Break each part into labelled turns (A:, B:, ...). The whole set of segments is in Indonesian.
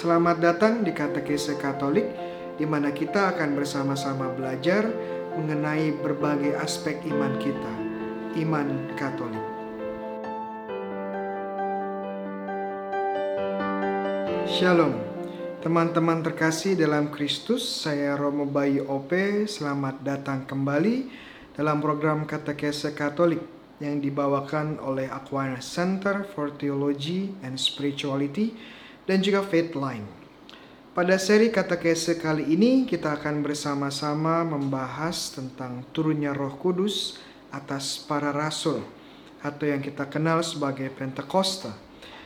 A: Selamat datang di Katekese Katolik, di mana kita akan bersama-sama belajar mengenai berbagai aspek iman kita, iman Katolik. Shalom, teman-teman terkasih dalam Kristus. Saya Romo Bayu Ope. Selamat datang kembali dalam program Katekese Katolik yang dibawakan oleh Aquinas Center for Theology and Spirituality dan juga Faith Line. Pada seri katekese kali ini kita akan bersama-sama membahas tentang turunnya Roh Kudus atas para rasul atau yang kita kenal sebagai Pentakosta.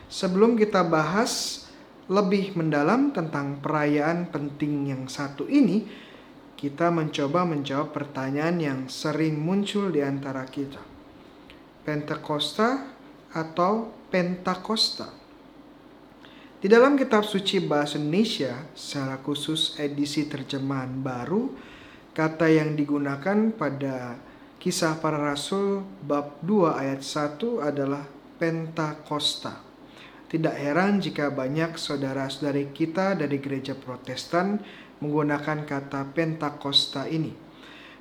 A: Sebelum kita bahas lebih mendalam tentang perayaan penting yang satu ini, kita mencoba menjawab pertanyaan yang sering muncul di antara kita. Pentakosta atau Pentakosta? Di dalam kitab suci bahasa Indonesia, secara khusus edisi terjemahan baru, kata yang digunakan pada kisah para rasul bab 2 ayat 1 adalah Pentakosta. Tidak heran jika banyak saudara-saudari kita dari gereja protestan menggunakan kata Pentakosta ini.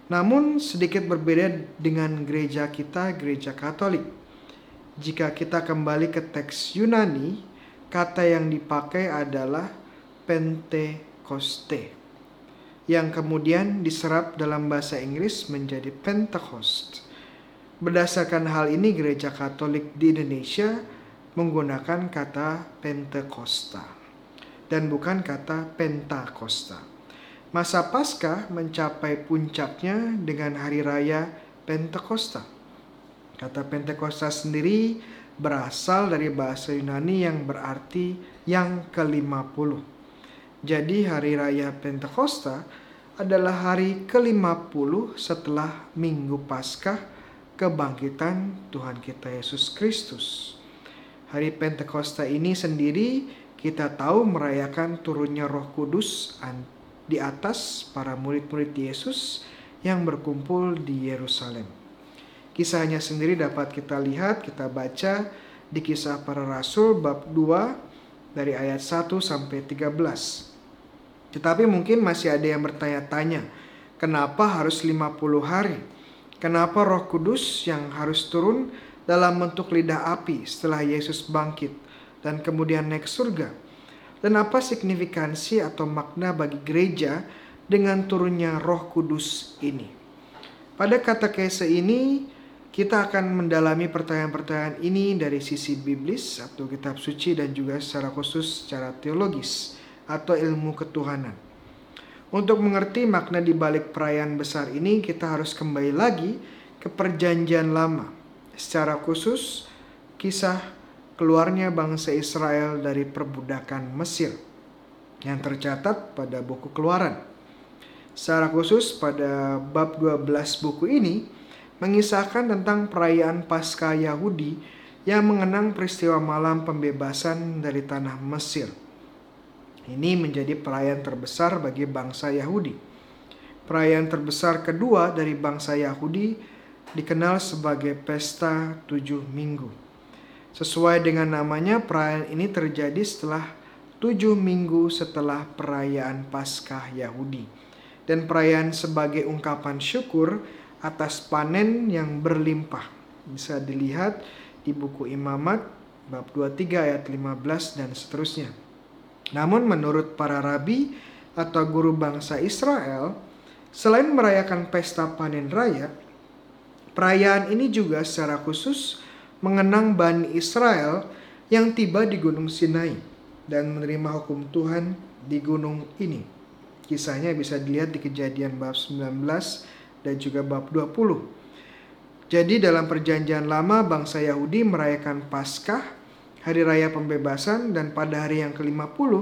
A: Namun sedikit berbeda dengan gereja kita, gereja katolik. Jika kita kembali ke teks Yunani, kata yang dipakai adalah Pentekoste yang kemudian diserap dalam bahasa Inggris menjadi Pentecost. Berdasarkan hal ini gereja Katolik di Indonesia menggunakan kata Pentekosta dan bukan kata Pentakosta. Masa Paskah mencapai puncaknya dengan hari raya Pentakosta. Kata Pentakosta sendiri berasal dari bahasa Yunani yang berarti yang ke-50. Jadi hari raya Pentakosta adalah hari ke-50 setelah Minggu Paskah kebangkitan Tuhan kita Yesus Kristus. Hari Pentakosta ini sendiri kita tahu merayakan turunnya Roh Kudus di atas para murid-murid Yesus yang berkumpul di Yerusalem. Kisahnya sendiri dapat kita lihat, kita baca di kisah para rasul bab 2 dari ayat 1 sampai 13. Tetapi mungkin masih ada yang bertanya-tanya, kenapa harus 50 hari? Kenapa Roh Kudus yang harus turun dalam bentuk lidah api setelah Yesus bangkit dan kemudian naik surga? Dan apa signifikansi atau makna bagi gereja dengan turunnya Roh Kudus ini? Pada kata kese ini kita akan mendalami pertanyaan-pertanyaan ini dari sisi biblis atau kitab suci dan juga secara khusus secara teologis atau ilmu ketuhanan. Untuk mengerti makna di balik perayaan besar ini, kita harus kembali lagi ke perjanjian lama. Secara khusus, kisah keluarnya bangsa Israel dari perbudakan Mesir yang tercatat pada buku keluaran. Secara khusus pada bab 12 buku ini, mengisahkan tentang perayaan Paskah Yahudi yang mengenang peristiwa malam pembebasan dari tanah Mesir. Ini menjadi perayaan terbesar bagi bangsa Yahudi. Perayaan terbesar kedua dari bangsa Yahudi dikenal sebagai Pesta Tujuh Minggu. Sesuai dengan namanya, perayaan ini terjadi setelah tujuh minggu setelah perayaan Paskah Yahudi. Dan perayaan sebagai ungkapan syukur atas panen yang berlimpah. Bisa dilihat di buku Imamat bab 23 ayat 15 dan seterusnya. Namun menurut para rabi atau guru bangsa Israel, selain merayakan pesta panen raya, perayaan ini juga secara khusus mengenang Bani Israel yang tiba di Gunung Sinai dan menerima hukum Tuhan di gunung ini. Kisahnya bisa dilihat di kejadian bab 19 dan juga bab 20. Jadi dalam perjanjian lama bangsa Yahudi merayakan Paskah, hari raya pembebasan dan pada hari yang ke-50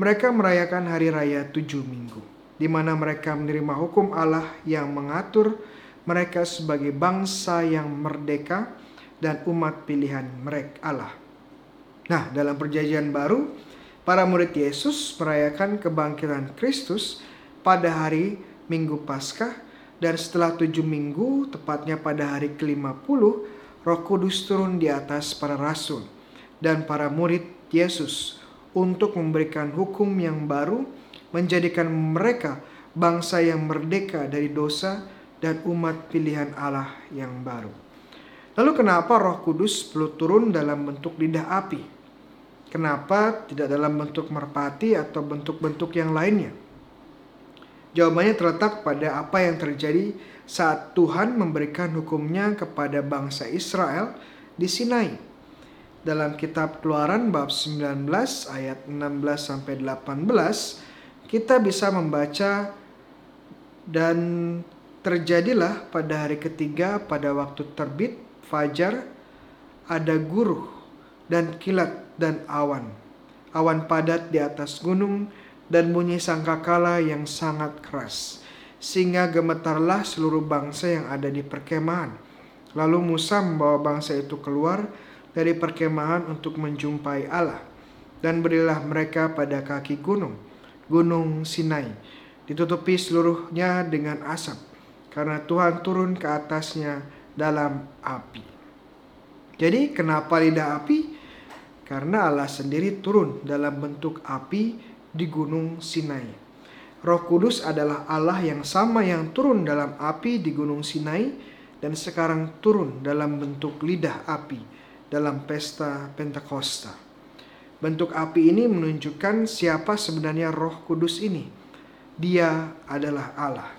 A: mereka merayakan hari raya tujuh minggu. Di mana mereka menerima hukum Allah yang mengatur mereka sebagai bangsa yang merdeka dan umat pilihan mereka Allah. Nah, dalam perjanjian baru, para murid Yesus merayakan kebangkitan Kristus pada hari Minggu Paskah dan setelah tujuh minggu, tepatnya pada hari ke-50, Roh Kudus turun di atas para rasul dan para murid Yesus untuk memberikan hukum yang baru, menjadikan mereka bangsa yang merdeka dari dosa dan umat pilihan Allah yang baru. Lalu kenapa Roh Kudus perlu turun dalam bentuk lidah api? Kenapa tidak dalam bentuk merpati atau bentuk-bentuk yang lainnya? Jawabannya terletak pada apa yang terjadi saat Tuhan memberikan hukumnya kepada bangsa Israel di Sinai. Dalam kitab Keluaran bab 19 ayat 16 sampai 18 kita bisa membaca dan terjadilah pada hari ketiga pada waktu terbit fajar ada guruh dan kilat dan awan. Awan padat di atas gunung dan bunyi sangkakala yang sangat keras. Sehingga gemetarlah seluruh bangsa yang ada di perkemahan. Lalu Musa membawa bangsa itu keluar dari perkemahan untuk menjumpai Allah. Dan berilah mereka pada kaki gunung, gunung Sinai. Ditutupi seluruhnya dengan asap, karena Tuhan turun ke atasnya dalam api. Jadi kenapa lidah api? Karena Allah sendiri turun dalam bentuk api di Gunung Sinai. Roh Kudus adalah Allah yang sama yang turun dalam api di Gunung Sinai dan sekarang turun dalam bentuk lidah api dalam pesta Pentakosta. Bentuk api ini menunjukkan siapa sebenarnya Roh Kudus ini. Dia adalah Allah.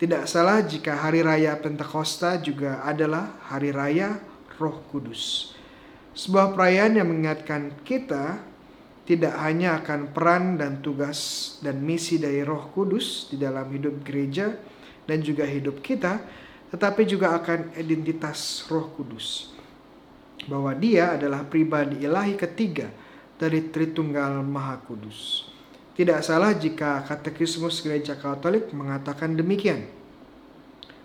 A: Tidak salah jika hari raya Pentakosta juga adalah hari raya Roh Kudus. Sebuah perayaan yang mengingatkan kita tidak hanya akan peran dan tugas dan misi dari Roh Kudus di dalam hidup gereja dan juga hidup kita, tetapi juga akan identitas Roh Kudus. Bahwa Dia adalah pribadi ilahi ketiga dari Tritunggal Maha Kudus. Tidak salah jika katekismus gereja Katolik mengatakan demikian.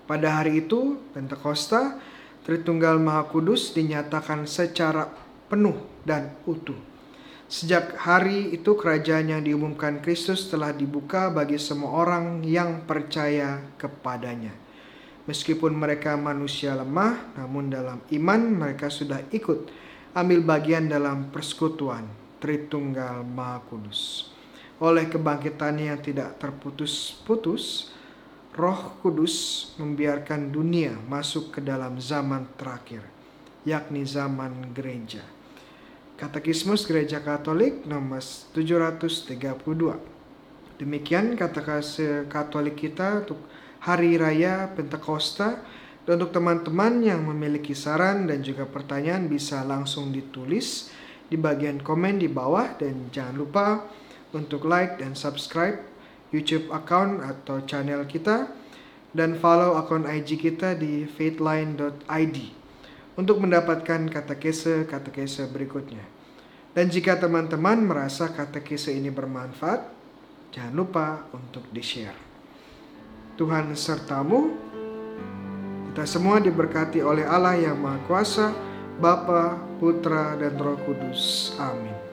A: Pada hari itu, Pentakosta, Tritunggal Maha Kudus dinyatakan secara penuh dan utuh Sejak hari itu kerajaan yang diumumkan Kristus telah dibuka bagi semua orang yang percaya kepadanya. Meskipun mereka manusia lemah, namun dalam iman mereka sudah ikut ambil bagian dalam persekutuan Tritunggal Maha Kudus. Oleh kebangkitannya yang tidak terputus-putus, Roh Kudus membiarkan dunia masuk ke dalam zaman terakhir, yakni zaman gereja. Katekismus Gereja Katolik nomor 732. Demikian kata Katolik kita untuk Hari Raya Pentakosta. Dan untuk teman-teman yang memiliki saran dan juga pertanyaan bisa langsung ditulis di bagian komen di bawah dan jangan lupa untuk like dan subscribe YouTube account atau channel kita dan follow akun IG kita di faithline.id untuk mendapatkan katekese-katekese berikutnya. Dan jika teman-teman merasa katekese ini bermanfaat, jangan lupa untuk di-share. Tuhan sertamu, kita semua diberkati oleh Allah yang Maha Kuasa, Bapa, Putra, dan Roh Kudus. Amin.